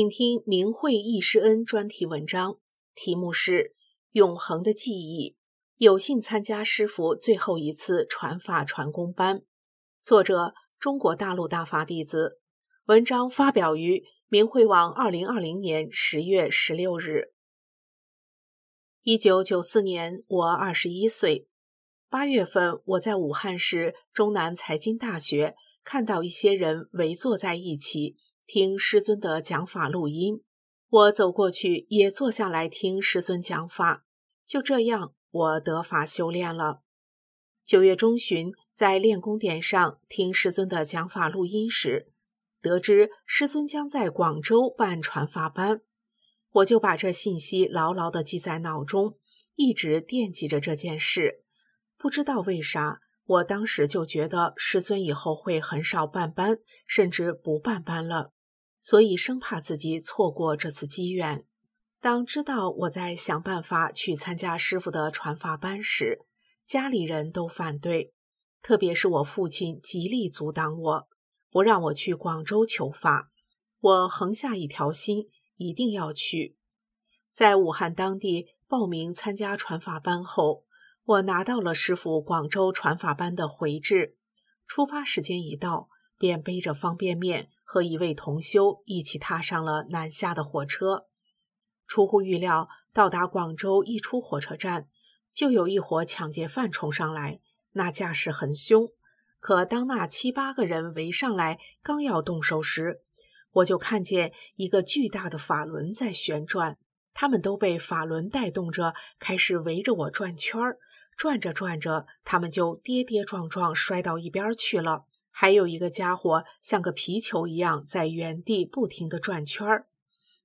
请听明慧易师恩专题文章，题目是《永恒的记忆》。有幸参加师傅最后一次传法传功班，作者中国大陆大法弟子。文章发表于明慧网，二零二零年十月十六日。一九九四年，我二十一岁。八月份，我在武汉市中南财经大学看到一些人围坐在一起。听师尊的讲法录音，我走过去也坐下来听师尊讲法。就这样，我得法修炼了。九月中旬，在练功点上听师尊的讲法录音时，得知师尊将在广州办传法班，我就把这信息牢牢地记在脑中，一直惦记着这件事。不知道为啥，我当时就觉得师尊以后会很少办班，甚至不办班了。所以生怕自己错过这次机缘。当知道我在想办法去参加师傅的传法班时，家里人都反对，特别是我父亲极力阻挡我，不让我去广州求法。我横下一条心，一定要去。在武汉当地报名参加传法班后，我拿到了师傅广州传法班的回执。出发时间一到，便背着方便面。和一位同修一起踏上了南下的火车。出乎预料，到达广州一出火车站，就有一伙抢劫犯冲上来，那架势很凶。可当那七八个人围上来，刚要动手时，我就看见一个巨大的法轮在旋转，他们都被法轮带动着，开始围着我转圈儿。转着转着，他们就跌跌撞撞摔到一边去了。还有一个家伙像个皮球一样在原地不停地转圈儿，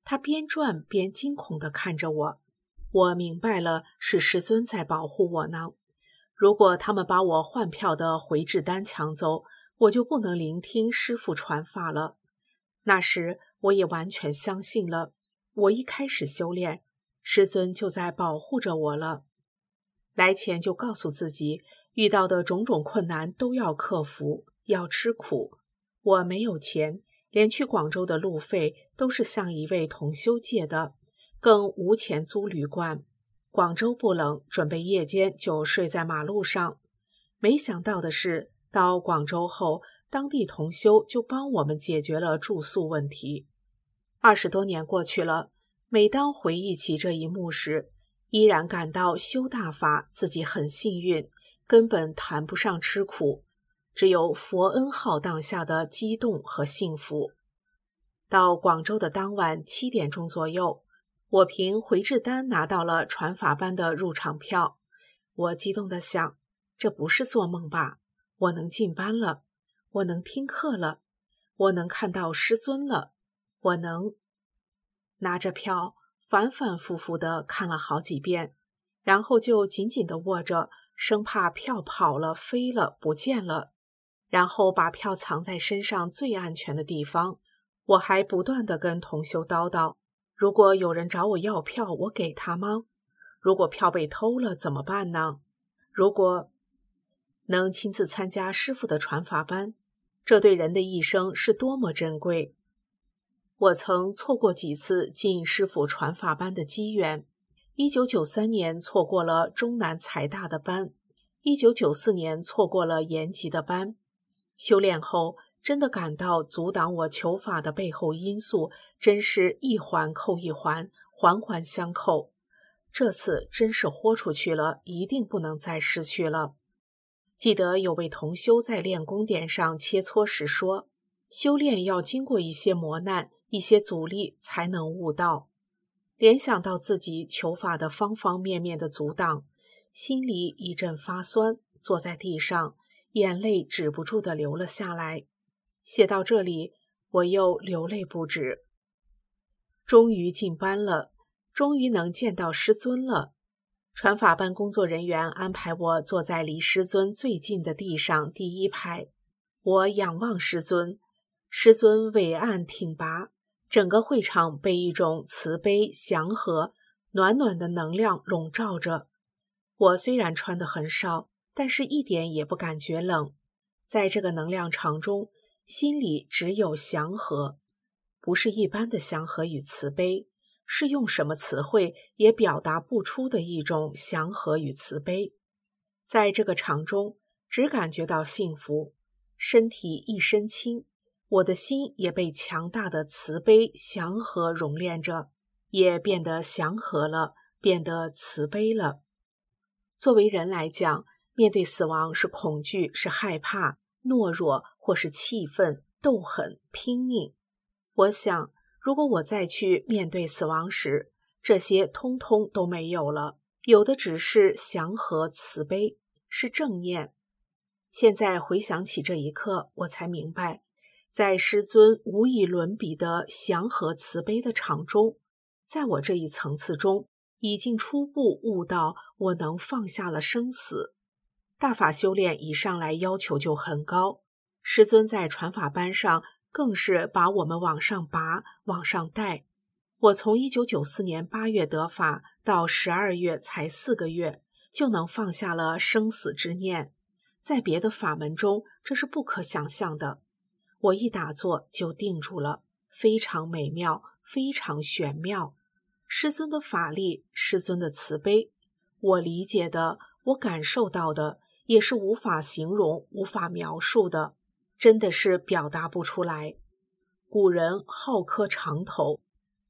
他边转边惊恐地看着我。我明白了，是师尊在保护我呢。如果他们把我换票的回执单抢走，我就不能聆听师傅传法了。那时我也完全相信了，我一开始修炼，师尊就在保护着我了。来前就告诉自己，遇到的种种困难都要克服。要吃苦，我没有钱，连去广州的路费都是向一位同修借的，更无钱租旅馆。广州不冷，准备夜间就睡在马路上。没想到的是，到广州后，当地同修就帮我们解决了住宿问题。二十多年过去了，每当回忆起这一幕时，依然感到修大法自己很幸运，根本谈不上吃苦。只有佛恩浩荡下的激动和幸福。到广州的当晚七点钟左右，我凭回执单拿到了传法班的入场票。我激动地想：这不是做梦吧？我能进班了，我能听课了，我能看到师尊了，我能拿着票反反复复地看了好几遍，然后就紧紧地握着，生怕票跑了、飞了、不见了。然后把票藏在身上最安全的地方。我还不断地跟同修叨叨：如果有人找我要票，我给他吗？如果票被偷了怎么办呢？如果能亲自参加师傅的传法班，这对人的一生是多么珍贵！我曾错过几次进师傅传法班的机缘。一九九三年错过了中南财大的班，一九九四年错过了延吉的班。修炼后，真的感到阻挡我求法的背后因素，真是一环扣一环，环环相扣。这次真是豁出去了，一定不能再失去了。记得有位同修在练功点上切磋时说：“修炼要经过一些磨难、一些阻力，才能悟道。”联想到自己求法的方方面面的阻挡，心里一阵发酸。坐在地上，眼泪止不住的流了下来。写到这里，我又流泪不止。终于进班了，终于能见到师尊了。传法班工作人员安排我坐在离师尊最近的地上第一排，我仰望师尊，师尊伟岸挺拔，整个会场被一种慈悲、祥和、暖暖的能量笼罩着。我虽然穿的很少，但是一点也不感觉冷，在这个能量场中，心里只有祥和，不是一般的祥和与慈悲。是用什么词汇也表达不出的一种祥和与慈悲，在这个场中，只感觉到幸福，身体一身轻，我的心也被强大的慈悲祥和熔炼着，也变得祥和了，变得慈悲了。作为人来讲，面对死亡是恐惧，是害怕，懦弱，或是气愤、斗狠、拼命。我想。如果我再去面对死亡时，这些通通都没有了，有的只是祥和慈悲，是正念。现在回想起这一刻，我才明白，在师尊无以伦比的祥和慈悲的场中，在我这一层次中，已经初步悟到我能放下了生死。大法修炼一上来要求就很高，师尊在传法班上。更是把我们往上拔，往上带。我从一九九四年八月得法到十二月才四个月，就能放下了生死之念。在别的法门中，这是不可想象的。我一打坐就定住了，非常美妙，非常玄妙。师尊的法力，师尊的慈悲，我理解的，我感受到的，也是无法形容、无法描述的。真的是表达不出来。古人好磕长头，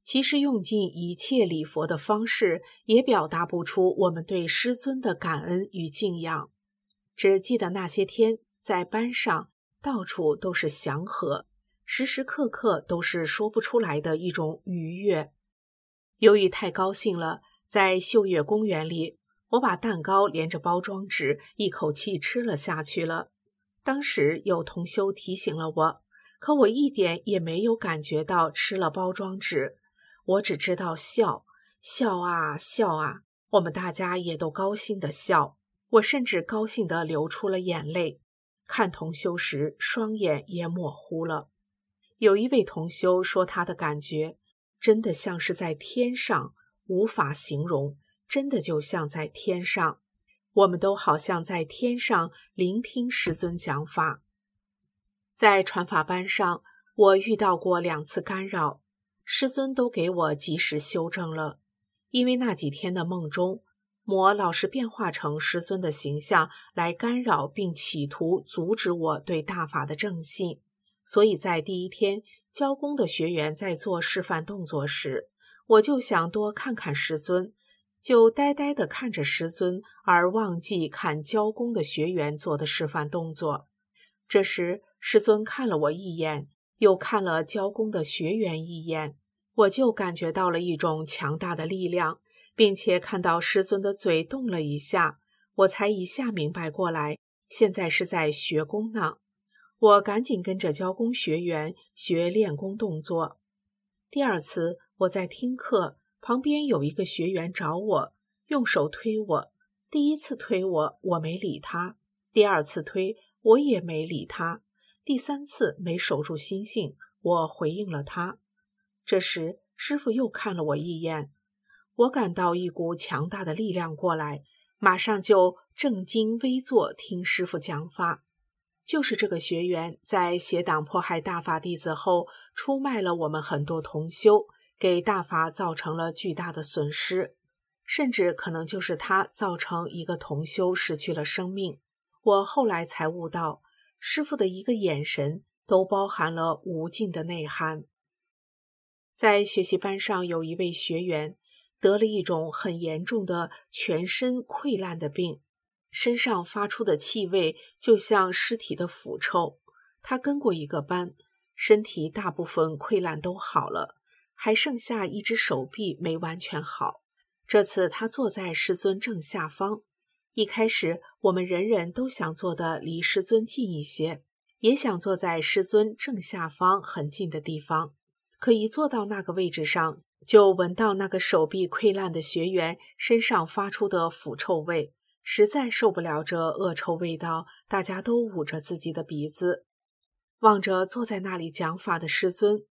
其实用尽一切礼佛的方式，也表达不出我们对师尊的感恩与敬仰。只记得那些天在班上，到处都是祥和，时时刻刻都是说不出来的一种愉悦。由于太高兴了，在秀月公园里，我把蛋糕连着包装纸一口气吃了下去了。当时有同修提醒了我，可我一点也没有感觉到吃了包装纸，我只知道笑笑啊笑啊，我们大家也都高兴的笑，我甚至高兴的流出了眼泪。看同修时，双眼也模糊了。有一位同修说，他的感觉真的像是在天上，无法形容，真的就像在天上。我们都好像在天上聆听师尊讲法，在传法班上，我遇到过两次干扰，师尊都给我及时修正了。因为那几天的梦中，魔老是变化成师尊的形象来干扰，并企图阻止我对大法的正信，所以在第一天教功的学员在做示范动作时，我就想多看看师尊。就呆呆地看着师尊，而忘记看教功的学员做的示范动作。这时，师尊看了我一眼，又看了教功的学员一眼，我就感觉到了一种强大的力量，并且看到师尊的嘴动了一下，我才一下明白过来，现在是在学功呢。我赶紧跟着教功学员学练功动作。第二次，我在听课。旁边有一个学员找我，用手推我。第一次推我，我没理他；第二次推，我也没理他；第三次没守住心性，我回应了他。这时，师傅又看了我一眼，我感到一股强大的力量过来，马上就正襟危坐听师傅讲法。就是这个学员在邪党迫害大法弟子后，出卖了我们很多同修。给大法造成了巨大的损失，甚至可能就是他造成一个同修失去了生命。我后来才悟到，师傅的一个眼神都包含了无尽的内涵。在学习班上，有一位学员得了一种很严重的全身溃烂的病，身上发出的气味就像尸体的腐臭。他跟过一个班，身体大部分溃烂都好了。还剩下一只手臂没完全好。这次他坐在师尊正下方，一开始，我们人人都想坐得离师尊近一些，也想坐在师尊正下方很近的地方。可一坐到那个位置上，就闻到那个手臂溃烂的学员身上发出的腐臭味，实在受不了这恶臭味道。大家都捂着自己的鼻子，望着坐在那里讲法的师尊，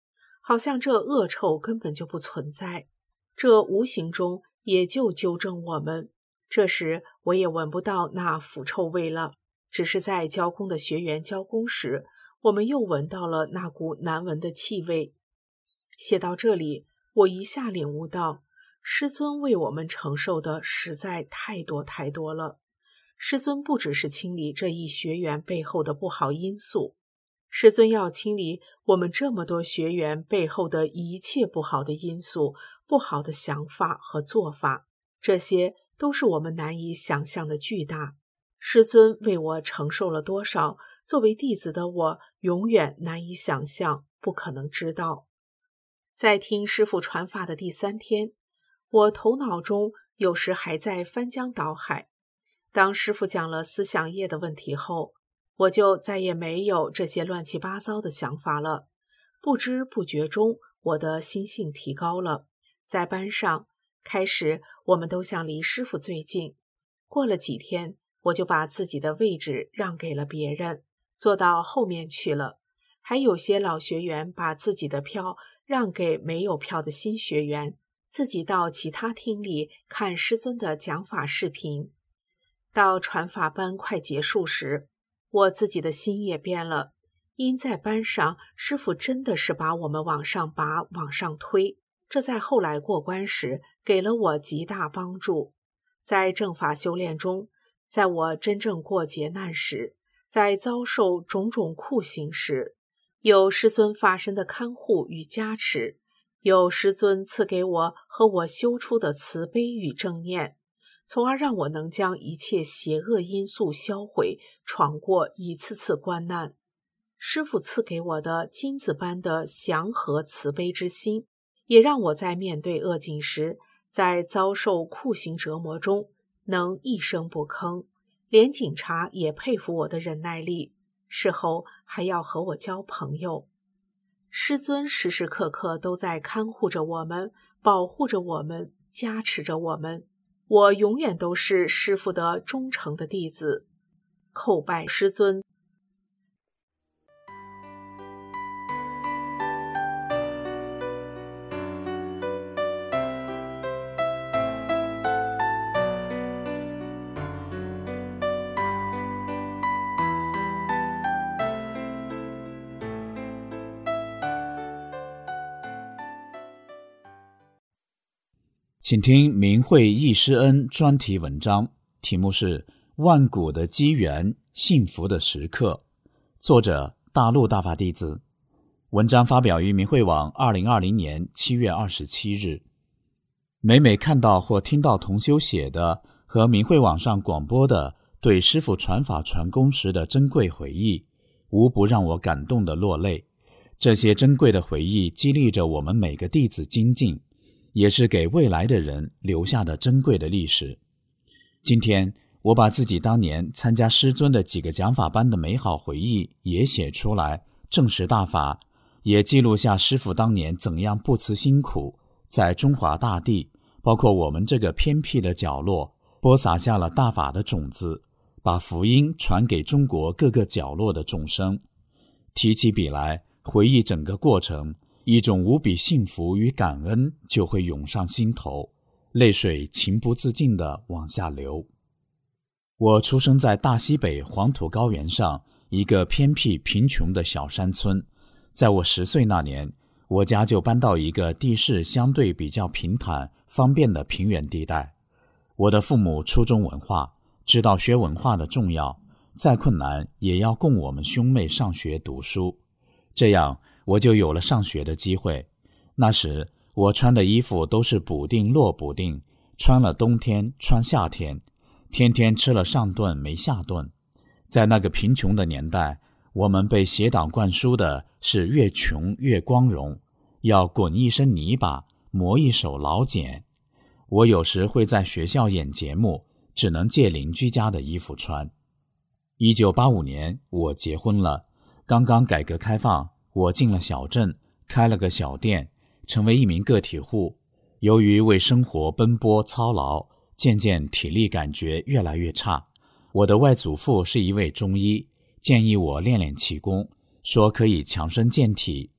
好像这恶臭根本就不存在。这无形中也就纠正我们。这时我也闻不到那腐臭味了，只是在教工的学员教工时，我们又闻到了那股难闻的气味。写到这里，我一下领悟到，师尊为我们承受的实在太多太多了。师尊不只是清理这一学员背后的不好因素，师尊要清理我们这么多学员背后的一切不好的因素、不好的想法和做法，这些。都是我们难以想象的巨大，师尊为我承受了多少？作为弟子的我，永远难以想象，不可能知道。在听师傅传法的第三天，我头脑中有时还在翻江倒海。当师傅讲了思想业的问题后，我就再也没有这些乱七八糟的想法了。不知不觉中，我的心性提高了，在班上。开始，我们都想离师傅最近。过了几天，我就把自己的位置让给了别人，坐到后面去了。还有些老学员把自己的票让给没有票的新学员，自己到其他厅里看师尊的讲法视频。到传法班快结束时，我自己的心也变了，因在班上，师傅真的是把我们往上拔、往上推。这在后来过关时给了我极大帮助，在正法修炼中，在我真正过劫难时，在遭受种种酷刑时，有师尊法身的看护与加持，有师尊赐给我和我修出的慈悲与正念，从而让我能将一切邪恶因素销毁，闯过一次次关难。师傅赐给我的金子般的祥和慈悲之心。也让我在面对恶境时，在遭受酷刑折磨中，能一声不吭，连警察也佩服我的忍耐力。事后还要和我交朋友。师尊时时刻刻都在看护着我们，保护着我们，加持着我们。我永远都是师傅的忠诚的弟子，叩拜师尊。请听明慧易师恩专题文章，题目是《万古的机缘，幸福的时刻》，作者大陆大法弟子。文章发表于明慧网，二零二零年七月二十七日。每每看到或听到同修写的和明慧网上广播的对师父传法传功时的珍贵回忆，无不让我感动的落泪。这些珍贵的回忆激励着我们每个弟子精进。也是给未来的人留下的珍贵的历史。今天，我把自己当年参加师尊的几个讲法班的美好回忆也写出来，证实大法，也记录下师傅当年怎样不辞辛苦，在中华大地，包括我们这个偏僻的角落，播撒下了大法的种子，把福音传给中国各个角落的众生。提起笔来，回忆整个过程。一种无比幸福与感恩就会涌上心头，泪水情不自禁地往下流。我出生在大西北黄土高原上一个偏僻贫穷的小山村，在我十岁那年，我家就搬到一个地势相对比较平坦、方便的平原地带。我的父母初中文化，知道学文化的重要，再困难也要供我们兄妹上学读书，这样。我就有了上学的机会。那时我穿的衣服都是补丁落补丁，穿了冬天，穿夏天，天天吃了上顿没下顿。在那个贫穷的年代，我们被邪党灌输的是越穷越光荣，要滚一身泥巴，磨一手老茧。我有时会在学校演节目，只能借邻居家的衣服穿。一九八五年，我结婚了。刚刚改革开放，我进了小镇，开了个小店，成为一名个体户。由于为生活奔波操劳，渐渐体力感觉越来越差。我的外祖父是一位中医，建议我练练气功，说可以强身健体。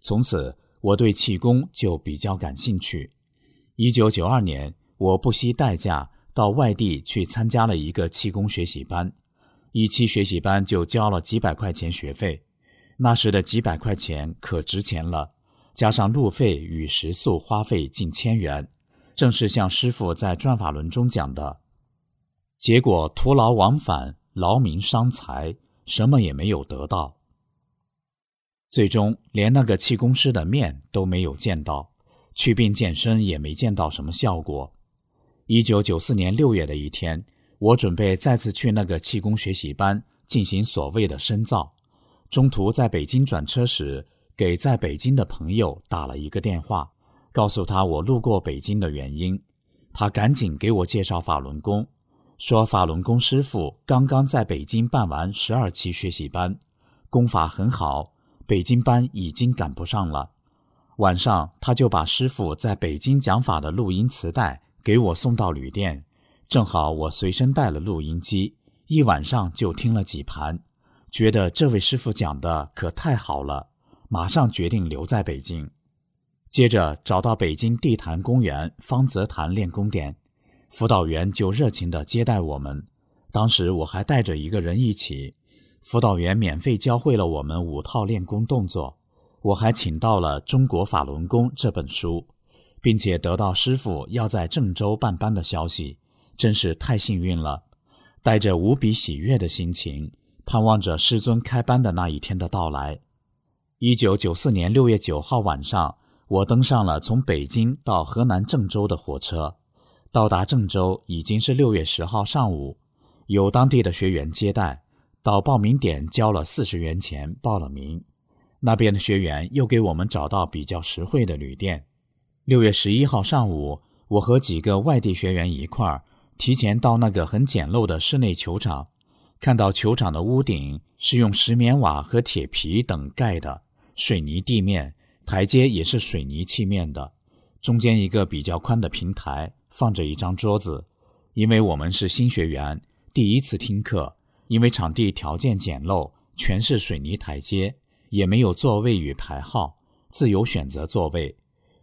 从此，我对气功就比较感兴趣。一九九二年，我不惜代价到外地去参加了一个气功学习班。一期学习班就交了几百块钱学费，那时的几百块钱可值钱了，加上路费与食宿花费近千元，正是像师傅在转法轮中讲的，结果徒劳往返，劳民伤财，什么也没有得到，最终连那个气功师的面都没有见到，祛病健身也没见到什么效果。一九九四年六月的一天。我准备再次去那个气功学习班进行所谓的深造，中途在北京转车时，给在北京的朋友打了一个电话，告诉他我路过北京的原因。他赶紧给我介绍法轮功，说法轮功师傅刚刚在北京办完十二期学习班，功法很好，北京班已经赶不上了。晚上他就把师傅在北京讲法的录音磁带给我送到旅店。正好我随身带了录音机，一晚上就听了几盘，觉得这位师傅讲的可太好了，马上决定留在北京。接着找到北京地坛公园方泽坛练功点，辅导员就热情地接待我们。当时我还带着一个人一起，辅导员免费教会了我们五套练功动作。我还请到了《中国法轮功》这本书，并且得到师傅要在郑州办班的消息。真是太幸运了，带着无比喜悦的心情，盼望着师尊开班的那一天的到来。一九九四年六月九号晚上，我登上了从北京到河南郑州的火车。到达郑州已经是六月十号上午，有当地的学员接待，到报名点交了四十元钱报了名。那边的学员又给我们找到比较实惠的旅店。六月十一号上午，我和几个外地学员一块儿。提前到那个很简陋的室内球场，看到球场的屋顶是用石棉瓦和铁皮等盖的，水泥地面，台阶也是水泥砌面的，中间一个比较宽的平台，放着一张桌子。因为我们是新学员，第一次听课，因为场地条件简陋，全是水泥台阶，也没有座位与排号，自由选择座位。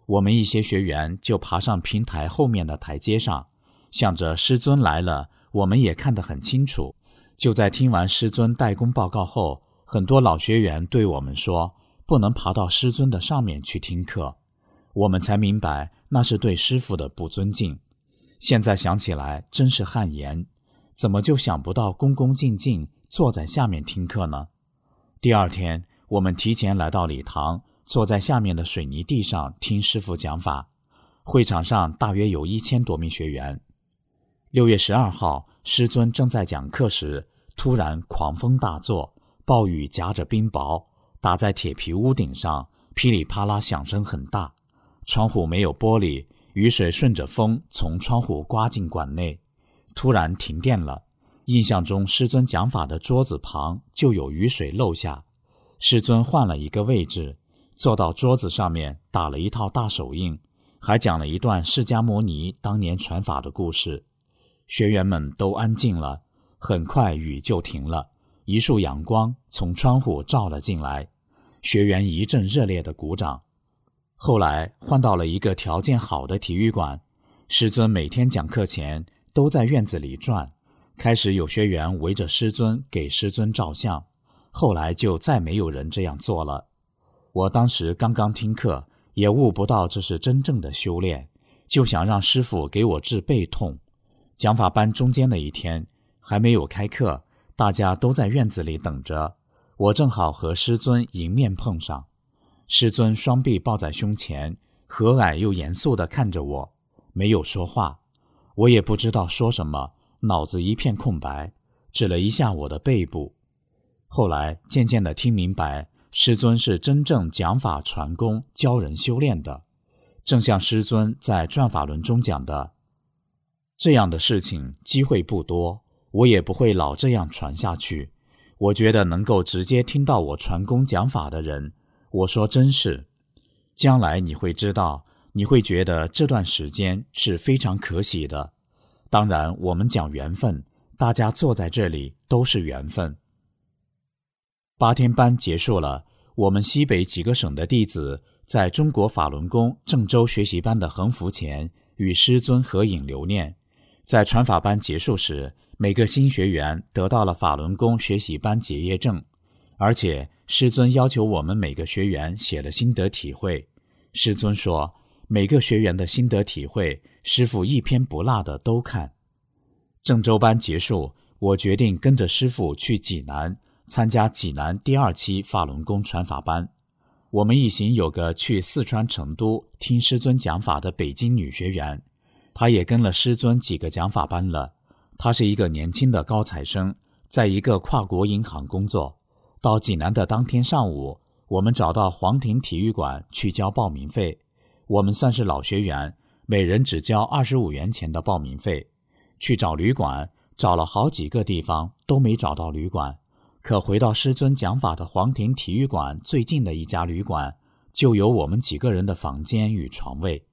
我们一些学员就爬上平台后面的台阶上。想着师尊来了，我们也看得很清楚。就在听完师尊代工报告后，很多老学员对我们说：“不能爬到师尊的上面去听课。”我们才明白那是对师傅的不尊敬。现在想起来真是汗颜，怎么就想不到恭恭敬敬坐在下面听课呢？第二天，我们提前来到礼堂，坐在下面的水泥地上听师傅讲法。会场上大约有一千多名学员。六月十二号，师尊正在讲课时，突然狂风大作，暴雨夹着冰雹打在铁皮屋顶上，噼里啪啦响声很大。窗户没有玻璃，雨水顺着风从窗户刮进馆内。突然停电了。印象中，师尊讲法的桌子旁就有雨水漏下。师尊换了一个位置，坐到桌子上面，打了一套大手印，还讲了一段释迦牟尼当年传法的故事。学员们都安静了，很快雨就停了，一束阳光从窗户照了进来，学员一阵热烈的鼓掌。后来换到了一个条件好的体育馆，师尊每天讲课前都在院子里转，开始有学员围着师尊给师尊照相，后来就再没有人这样做了。我当时刚刚听课，也悟不到这是真正的修炼，就想让师傅给我治背痛。讲法班中间的一天还没有开课，大家都在院子里等着。我正好和师尊迎面碰上，师尊双臂抱在胸前，和蔼又严肃地看着我，没有说话。我也不知道说什么，脑子一片空白，指了一下我的背部。后来渐渐地听明白，师尊是真正讲法传功、教人修炼的，正像师尊在《转法轮》中讲的。这样的事情机会不多，我也不会老这样传下去。我觉得能够直接听到我传功讲法的人，我说真是，将来你会知道，你会觉得这段时间是非常可喜的。当然，我们讲缘分，大家坐在这里都是缘分。八天班结束了，我们西北几个省的弟子在中国法轮功郑州学习班的横幅前与师尊合影留念。在传法班结束时，每个新学员得到了法轮功学习班结业证，而且师尊要求我们每个学员写了心得体会。师尊说，每个学员的心得体会，师傅一篇不落的都看。郑州班结束，我决定跟着师傅去济南参加济南第二期法轮功传法班。我们一行有个去四川成都听师尊讲法的北京女学员。她也跟了师尊几个讲法班了。他是一个年轻的高材生，在一个跨国银行工作。到济南的当天上午，我们找到黄庭体育馆去交报名费。我们算是老学员，每人只交二十五元钱的报名费。去找旅馆，找了好几个地方都没找到旅馆。可回到师尊讲法的黄庭体育馆最近的一家旅馆，就有我们几个人的房间与床位。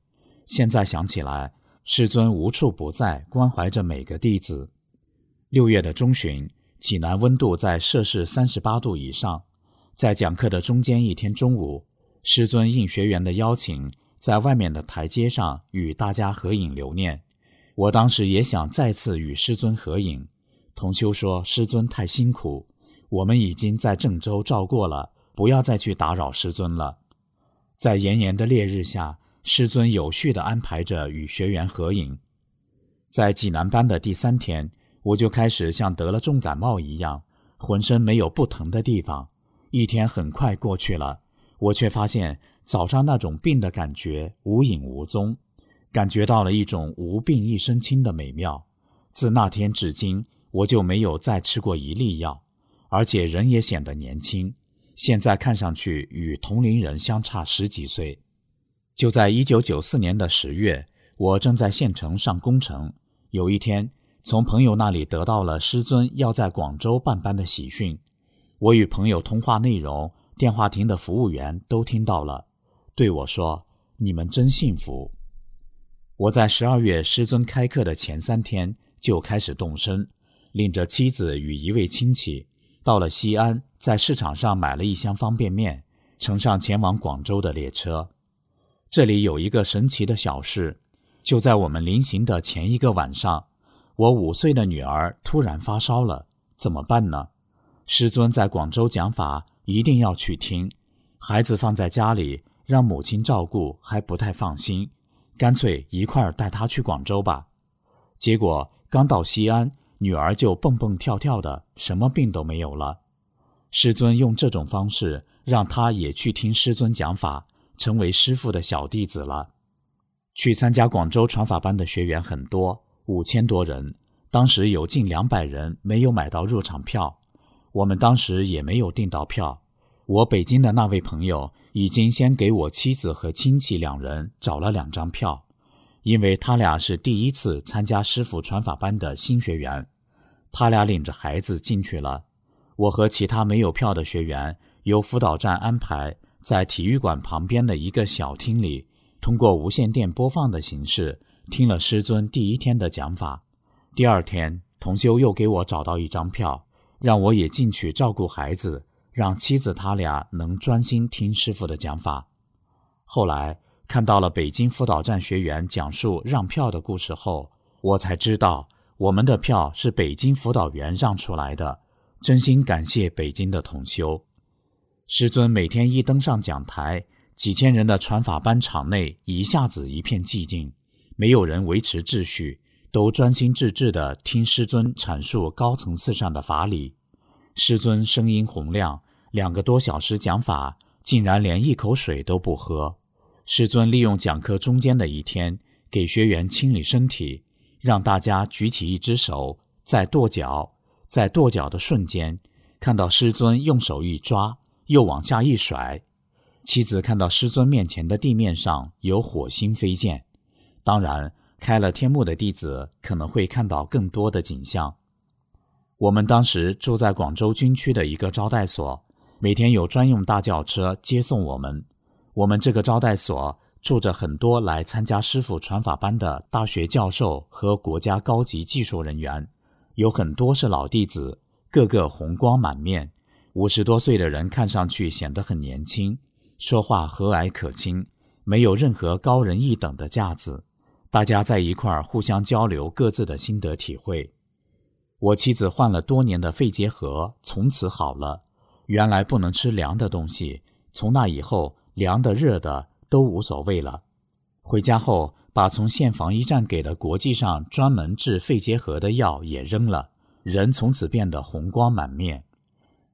现在想起来。师尊无处不在，关怀着每个弟子。六月的中旬，济南温度在摄氏三十八度以上。在讲课的中间一天中午，师尊应学员的邀请，在外面的台阶上与大家合影留念。我当时也想再次与师尊合影。同修说：“师尊太辛苦，我们已经在郑州照过了，不要再去打扰师尊了。”在炎炎的烈日下。师尊有序地安排着与学员合影。在济南班的第三天，我就开始像得了重感冒一样，浑身没有不疼的地方。一天很快过去了，我却发现早上那种病的感觉无影无踪，感觉到了一种无病一身轻的美妙。自那天至今，我就没有再吃过一粒药，而且人也显得年轻。现在看上去与同龄人相差十几岁。就在一九九四年的十月，我正在县城上工程。有一天，从朋友那里得到了师尊要在广州办班的喜讯。我与朋友通话内容，电话亭的服务员都听到了，对我说：“你们真幸福。”我在十二月师尊开课的前三天就开始动身，领着妻子与一位亲戚到了西安，在市场上买了一箱方便面，乘上前往广州的列车。这里有一个神奇的小事，就在我们临行的前一个晚上，我五岁的女儿突然发烧了，怎么办呢？师尊在广州讲法，一定要去听。孩子放在家里，让母亲照顾还不太放心，干脆一块儿带她去广州吧。结果刚到西安，女儿就蹦蹦跳跳的，什么病都没有了。师尊用这种方式让她也去听师尊讲法。成为师傅的小弟子了。去参加广州传法班的学员很多，五千多人。当时有近两百人没有买到入场票，我们当时也没有订到票。我北京的那位朋友已经先给我妻子和亲戚两人找了两张票，因为他俩是第一次参加师傅传法班的新学员，他俩领着孩子进去了。我和其他没有票的学员由辅导站安排。在体育馆旁边的一个小厅里，通过无线电播放的形式听了师尊第一天的讲法。第二天，同修又给我找到一张票，让我也进去照顾孩子，让妻子他俩能专心听师傅的讲法。后来看到了北京辅导站学员讲述让票的故事后，我才知道我们的票是北京辅导员让出来的。真心感谢北京的同修。师尊每天一登上讲台，几千人的传法班场内一下子一片寂静，没有人维持秩序，都专心致志地听师尊阐述高层次上的法理。师尊声音洪亮，两个多小时讲法，竟然连一口水都不喝。师尊利用讲课中间的一天，给学员清理身体，让大家举起一只手，在跺脚，在跺脚的瞬间，看到师尊用手一抓。又往下一甩，妻子看到师尊面前的地面上有火星飞溅，当然开了天目的弟子可能会看到更多的景象。我们当时住在广州军区的一个招待所，每天有专用大轿车接送我们。我们这个招待所住着很多来参加师傅传法班的大学教授和国家高级技术人员，有很多是老弟子，个个红光满面。五十多岁的人看上去显得很年轻，说话和蔼可亲，没有任何高人一等的架子。大家在一块儿互相交流各自的心得体会。我妻子患了多年的肺结核，从此好了。原来不能吃凉的东西，从那以后，凉的、热的都无所谓了。回家后，把从县防疫站给的国际上专门治肺结核的药也扔了，人从此变得红光满面。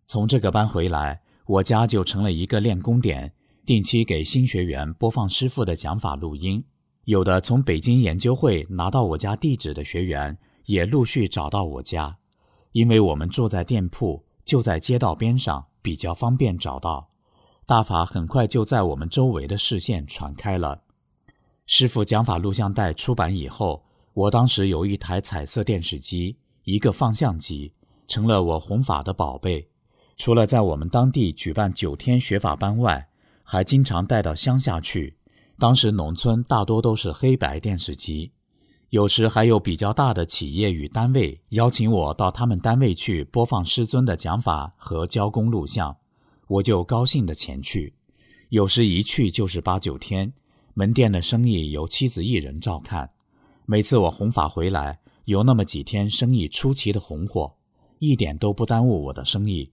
从这个班回来，我家就成了一个练功点，定期给新学员播放师傅的讲法录音。有的从北京研究会拿到我家地址的学员。也陆续找到我家，因为我们住在店铺，就在街道边上，比较方便找到。大法很快就在我们周围的视线传开了。师傅讲法录像带出版以后，我当时有一台彩色电视机，一个放相机，成了我弘法的宝贝。除了在我们当地举办九天学法班外，还经常带到乡下去。当时农村大多都是黑白电视机。有时还有比较大的企业与单位邀请我到他们单位去播放师尊的讲法和教功录像，我就高兴的前去。有时一去就是八九天，门店的生意由妻子一人照看。每次我弘法回来，有那么几天生意出奇的红火，一点都不耽误我的生意。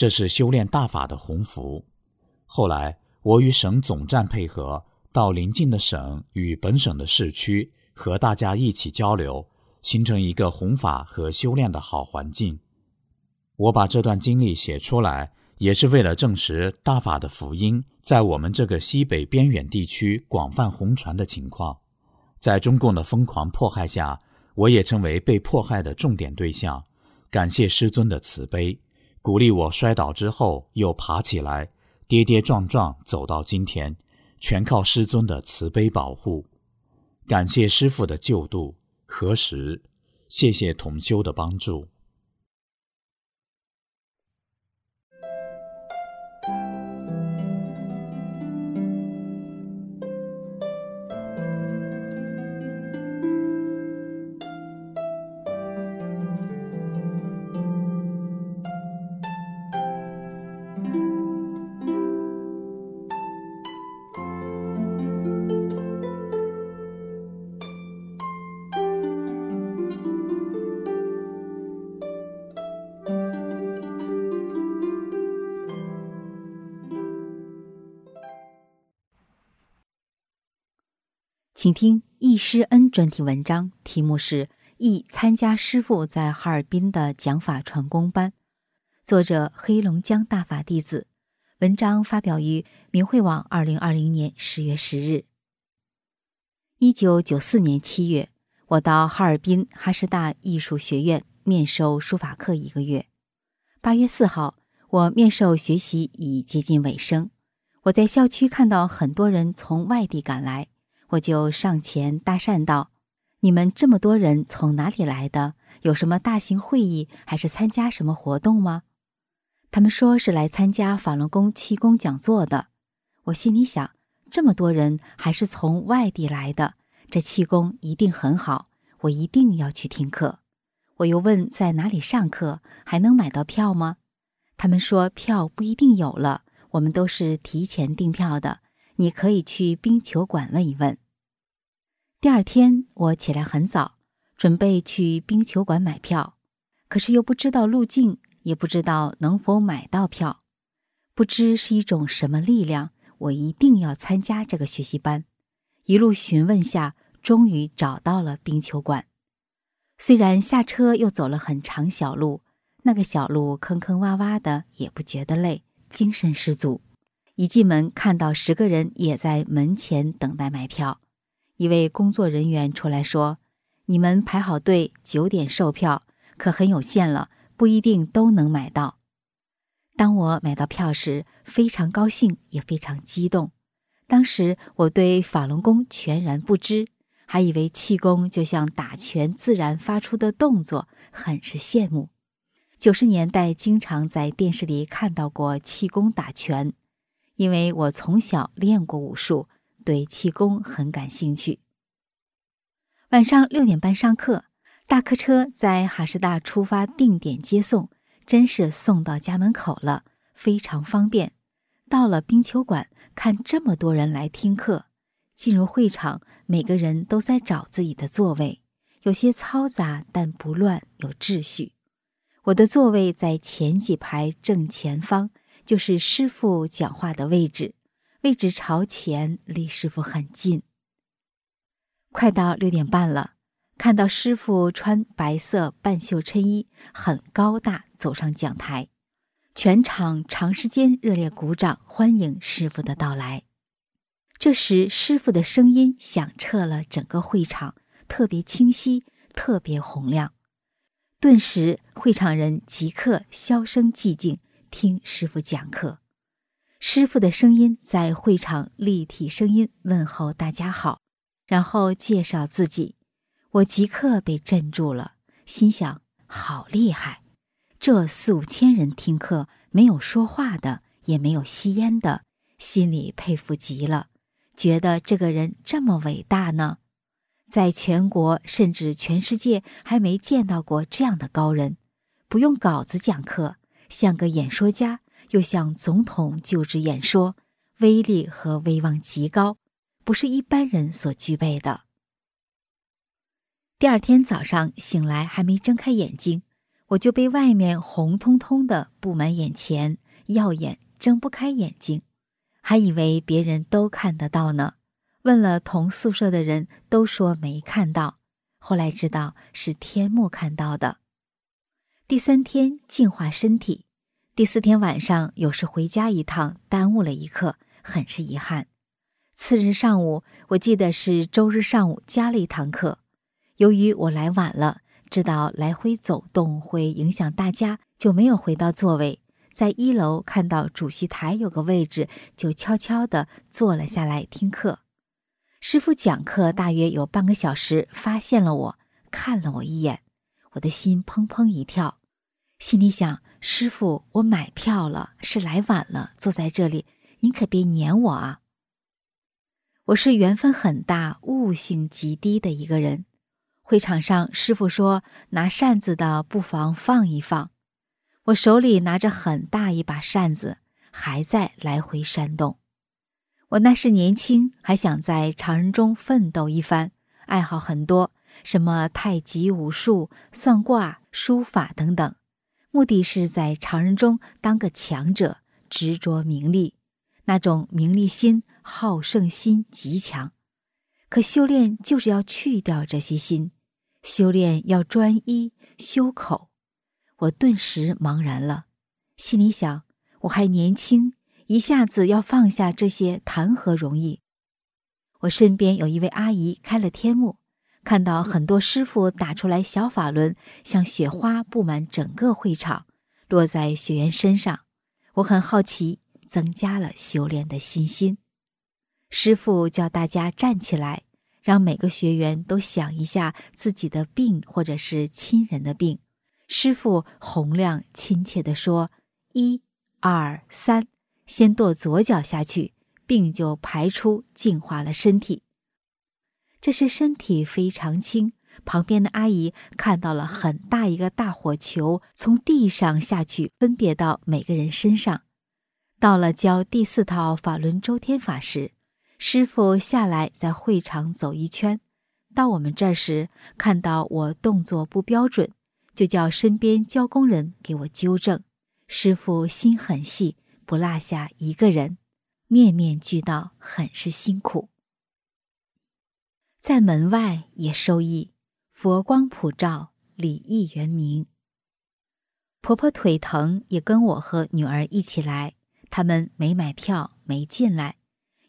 这是修炼大法的鸿福。后来我与省总站配合，到邻近的省与本省的市区。和大家一起交流，形成一个弘法和修炼的好环境。我把这段经历写出来，也是为了证实大法的福音在我们这个西北边远地区广泛红传的情况。在中共的疯狂迫害下，我也成为被迫害的重点对象。感谢师尊的慈悲，鼓励我摔倒之后又爬起来，跌跌撞撞走到今天，全靠师尊的慈悲保护。感谢师父的救度，何时？谢谢同修的帮助。请听易师恩专题文章，题目是《易参加师傅在哈尔滨的讲法传功班》，作者黑龙江大法弟子。文章发表于明慧网，二零二零年十月十日。一九九四年七月，我到哈尔滨哈师大艺术学院面授书法课一个月。八月四号，我面授学习已接近尾声，我在校区看到很多人从外地赶来。我就上前搭讪道：“你们这么多人从哪里来的？有什么大型会议，还是参加什么活动吗？”他们说是来参加法轮功气功讲座的。我心里想，这么多人还是从外地来的，这气功一定很好，我一定要去听课。我又问在哪里上课，还能买到票吗？他们说票不一定有了，我们都是提前订票的。你可以去冰球馆问一问。第二天我起来很早，准备去冰球馆买票，可是又不知道路径，也不知道能否买到票。不知是一种什么力量，我一定要参加这个学习班。一路询问下，终于找到了冰球馆。虽然下车又走了很长小路，那个小路坑坑洼洼的，也不觉得累，精神十足。一进门，看到十个人也在门前等待买票。一位工作人员出来说：“你们排好队，九点售票，可很有限了，不一定都能买到。”当我买到票时，非常高兴，也非常激动。当时我对法轮功全然不知，还以为气功就像打拳自然发出的动作，很是羡慕。九十年代经常在电视里看到过气功打拳，因为我从小练过武术，对气功很感兴趣。晚上六点半上课，大客车在哈师大出发定点接送，真是送到家门口了，非常方便。到了冰球馆，看这么多人来听课，进入会场，每个人都在找自己的座位，有些嘈杂，但不乱，有秩序。我的座位在前几排正前方，就是师傅讲话的位置，位置朝前，离师傅很近。快到六点半了，看到师傅穿白色半袖衬衣，很高大，走上讲台，全场长时间热烈鼓掌，欢迎师傅的到来。这时，师傅的声音响彻了整个会场，特别清晰，特别洪亮。顿时，会场人即刻销声寂静，听师傅讲课。师傅的声音在会场立体声音问候大家好，然后介绍自己。我即刻被镇住了，心想：好厉害！这四五千人听课，没有说话的，也没有吸烟的，心里佩服极了，觉得这个人这么伟大呢。在全国甚至全世界还没见到过这样的高人，不用稿子讲课，像个演说家，又像总统就职演说，威力和威望极高，不是一般人所具备的。第二天早上醒来，还没睁开眼睛，我就被外面红彤彤的布满眼前，耀眼，睁不开眼睛，还以为别人都看得到呢。问了同宿舍的人，都说没看到。后来知道是天幕看到的。第三天净化身体，第四天晚上有事回家一趟，耽误了一课，很是遗憾。次日上午，我记得是周日上午加了一堂课。由于我来晚了，知道来回走动会影响大家，就没有回到座位。在一楼看到主席台有个位置，就悄悄地坐了下来听课。师傅讲课大约有半个小时，发现了我，看了我一眼，我的心砰砰一跳，心里想：师傅，我买票了，是来晚了，坐在这里，您可别撵我啊！我是缘分很大、悟性极低的一个人。会场上，师傅说拿扇子的不妨放一放，我手里拿着很大一把扇子，还在来回扇动。我那时年轻，还想在常人中奋斗一番，爱好很多，什么太极、武术、算卦、书法等等，目的是在常人中当个强者，执着名利，那种名利心、好胜心极强。可修炼就是要去掉这些心，修炼要专一修口。我顿时茫然了，心里想：我还年轻。一下子要放下这些，谈何容易？我身边有一位阿姨开了天幕，看到很多师傅打出来小法轮，像雪花布满整个会场，落在学员身上。我很好奇，增加了修炼的信心。师傅叫大家站起来，让每个学员都想一下自己的病或者是亲人的病。师傅洪亮亲切地说：“一、二、三。”先跺左脚下去，病就排出，净化了身体。这时身体非常轻，旁边的阿姨看到了很大一个大火球从地上下去，分别到每个人身上。到了教第四套法轮周天法时，师傅下来在会场走一圈，到我们这儿时看到我动作不标准，就叫身边教工人给我纠正。师傅心很细。不落下一个人，面面俱到，很是辛苦。在门外也受益，佛光普照，礼义圆明。婆婆腿疼，也跟我和女儿一起来。他们没买票，没进来。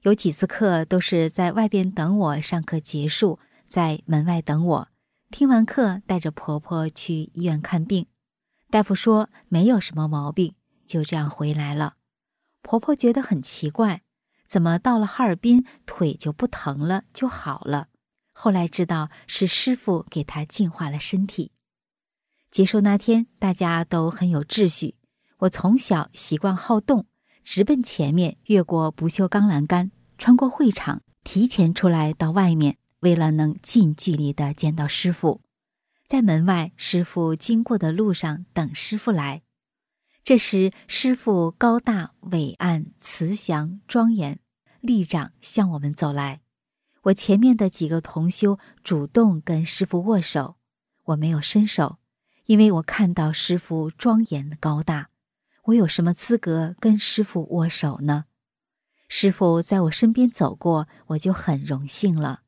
有几次课都是在外边等我上课结束，在门外等我。听完课，带着婆婆去医院看病。大夫说没有什么毛病，就这样回来了。婆婆觉得很奇怪，怎么到了哈尔滨腿就不疼了，就好了？后来知道是师傅给他净化了身体。结束那天，大家都很有秩序。我从小习惯好动，直奔前面，越过不锈钢栏杆，穿过会场，提前出来到外面，为了能近距离的见到师傅。在门外，师傅经过的路上等师傅来。这时，师傅高大伟岸、慈祥庄严，立掌向我们走来。我前面的几个同修主动跟师傅握手，我没有伸手。因为我看到师傅庄严高大，我有什么资格跟师傅握手呢？师傅在我身边走过，我就很荣幸了。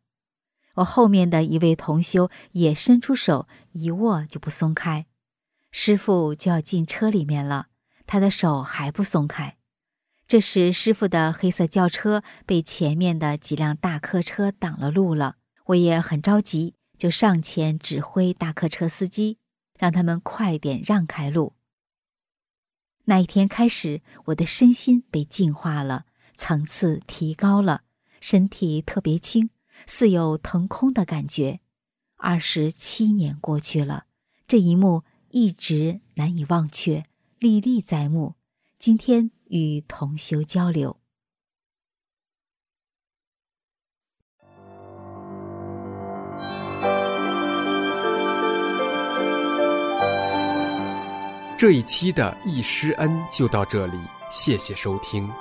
我后面的一位同修也伸出手，一握就不松开。师傅就要进车里面了，他的手还不松开。这时，师傅的黑色轿车被前面的几辆大客车挡了路了。我也很着急，就上前指挥大客车司机。让他们快点让开路。那一天开始，我的身心被净化了，层次提高了，身体特别轻，似有腾空的感觉。二十七年过去了，这一幕一直难以忘却，历历在目。今天与同修交流。这一期的易师恩就到这里，谢谢收听。